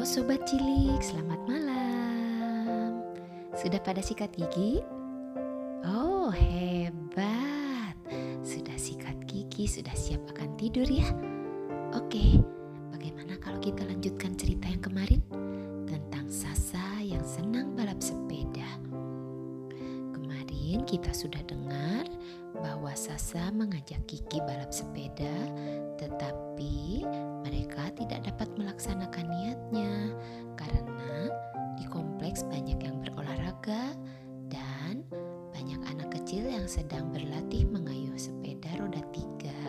Sobat Cilik, selamat malam. Sudah pada sikat gigi? Oh hebat, sudah sikat gigi, sudah siap akan tidur ya? Oke, bagaimana kalau kita lanjutkan cerita yang kemarin? Tentang Sasa yang senang balap sepeda. Kemarin kita sudah dengar bahwa Sasa mengajak Kiki balap sepeda, tetapi mereka tidak dapat melaksanakan karena di kompleks banyak yang berolahraga dan banyak anak kecil yang sedang berlatih mengayuh sepeda roda tiga.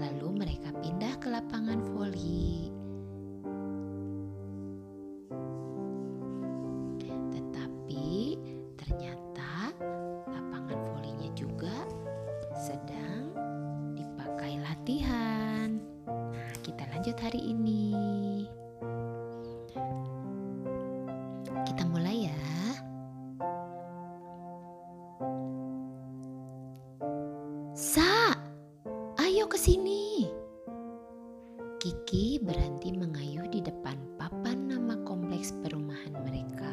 Lalu mereka pindah ke lapangan voli. Tetapi ternyata lapangan volinya juga sedang dipakai latihan. Nah, kita lanjut hari ini. Sini. Kiki berhenti mengayuh di depan papan nama kompleks perumahan mereka.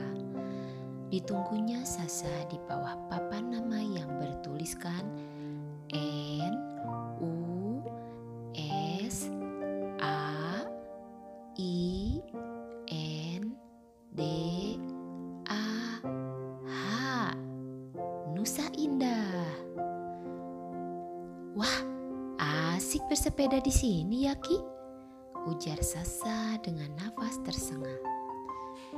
Ditunggunya Sasa di bawah papan nama yang bertuliskan N U S A I N D A H Nusa Indah. Wah, asik bersepeda di sini ya Ki. Ujar Sasa dengan nafas tersengal.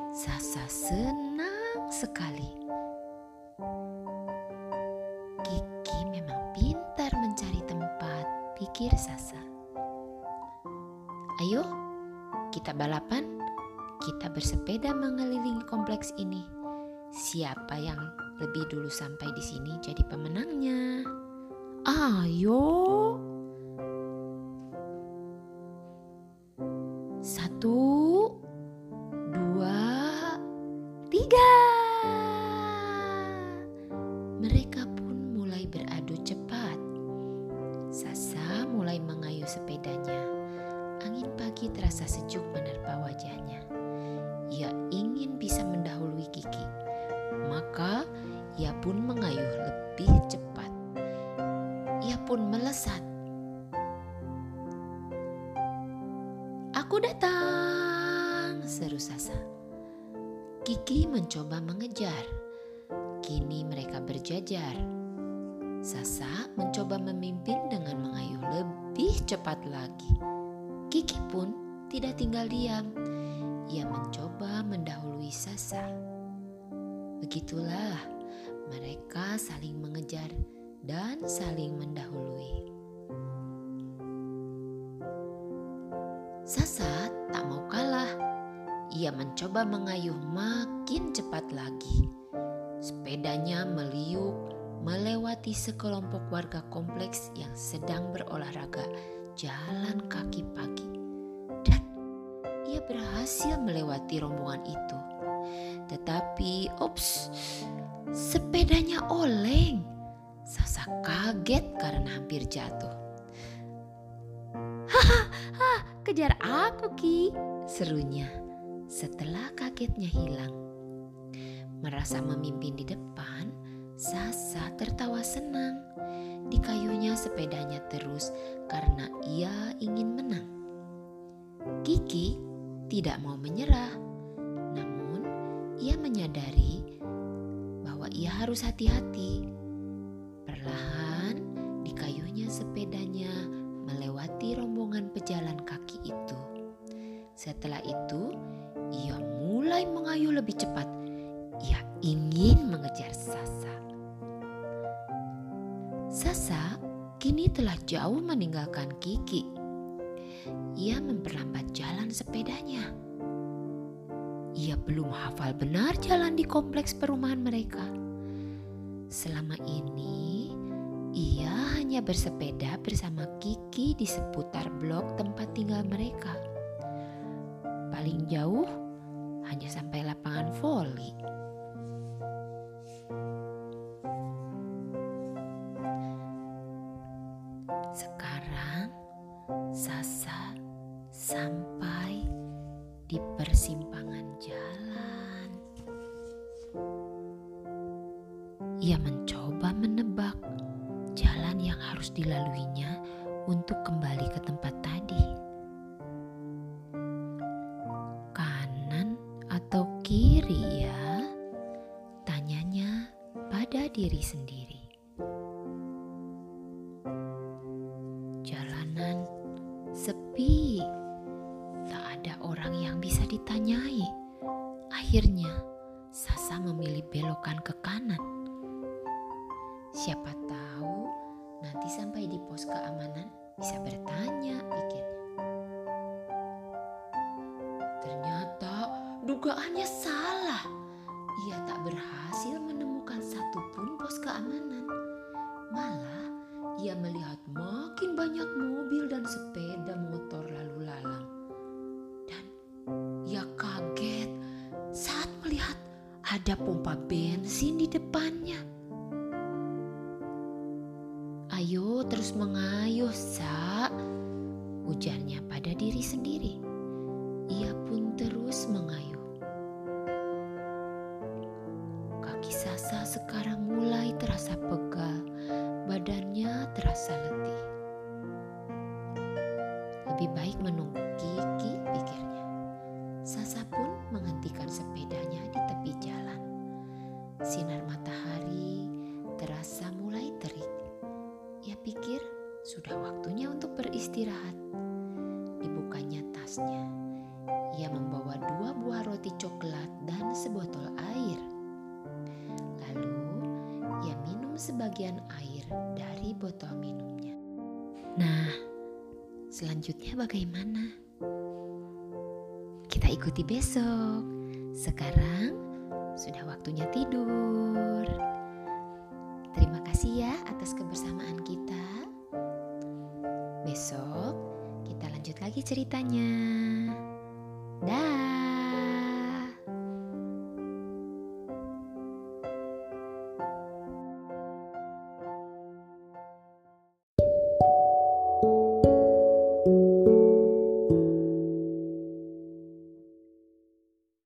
Sasa senang sekali. Kiki memang pintar mencari tempat, pikir Sasa. Ayo, kita balapan. Kita bersepeda mengelilingi kompleks ini. Siapa yang lebih dulu sampai di sini jadi pemenangnya? Ayo. Satu, dua, tiga. Mereka pun mulai beradu cepat. Sasa mulai mengayuh sepedanya. Angin pagi terasa sejuk menerpa wajahnya. Ia ingin bisa mendahului Kiki. Maka ia pun mengayuh lebih cepat. Ia pun melesat. Aku datang, seru Sasa. Kiki mencoba mengejar. Kini mereka berjajar. Sasa mencoba memimpin dengan mengayuh lebih cepat lagi. Kiki pun tidak tinggal diam. Ia mencoba mendahului Sasa. Begitulah mereka saling mengejar dan saling mendahului. Sasa tak mau kalah. Ia mencoba mengayuh makin cepat lagi. Sepedanya meliuk melewati sekelompok warga kompleks yang sedang berolahraga jalan kaki pagi. Dan ia berhasil melewati rombongan itu. Tetapi, ops, sepedanya oleng. Sasa kaget karena hampir jatuh. Hahaha, kejar aku Ki, serunya. Setelah kagetnya hilang. Merasa memimpin di depan, Sasa tertawa senang. Dikayunya sepedanya terus karena ia ingin menang. Kiki tidak mau menyerah. Namun, ia menyadari bahwa ia harus hati-hati. Perlahan, dikayunya sepedanya melewati rombongan pejalan kaki itu. Setelah itu, ia mulai mengayuh lebih cepat. Ia ingin mengejar Sasa. Sasa kini telah jauh meninggalkan Kiki. Ia memperlambat jalan sepedanya. Ia belum hafal benar jalan di kompleks perumahan mereka. Selama ini, ia hanya bersepeda bersama Kiki di seputar blok tempat tinggal mereka. Paling jauh hanya sampai lapangan voli. Sekarang Sasa sampai di persimpangan jalan. Ia mencoba menebak harus dilaluinya untuk kembali ke tempat tadi. Kanan atau kiri ya? Tanyanya pada diri sendiri. Jalanan sepi, tak ada orang yang bisa ditanyai. Akhirnya, Sasa memilih belokan ke kanan. Siapa tahu nanti sampai di pos keamanan bisa bertanya, pikirnya. Ternyata dugaannya salah. Ia tak berhasil menemukan satupun pos keamanan. Malah ia melihat makin banyak mobil dan sepeda motor lalu lalang. Dan ia kaget saat melihat ada pompa bensin di depannya. Ayo terus mengayuh, Sa. Ujarnya pada diri sendiri. Ia pun terus mengayuh. Kaki Sasa sekarang mulai terasa pegal, badannya terasa letih. Lebih baik menunggu Kiki, pikirnya. Sasa pun menghentikan sepedanya di tepi jalan. Sinar matahari terasa mulai terik. Ia pikir sudah waktunya untuk beristirahat. Dibukanya tasnya. Ia membawa dua buah roti coklat dan sebotol air. Lalu ia minum sebagian air dari botol minumnya. Nah, selanjutnya bagaimana? Kita ikuti besok. Sekarang sudah waktunya tidur. Kasih ya atas kebersamaan kita. Besok kita lanjut lagi ceritanya. Dah.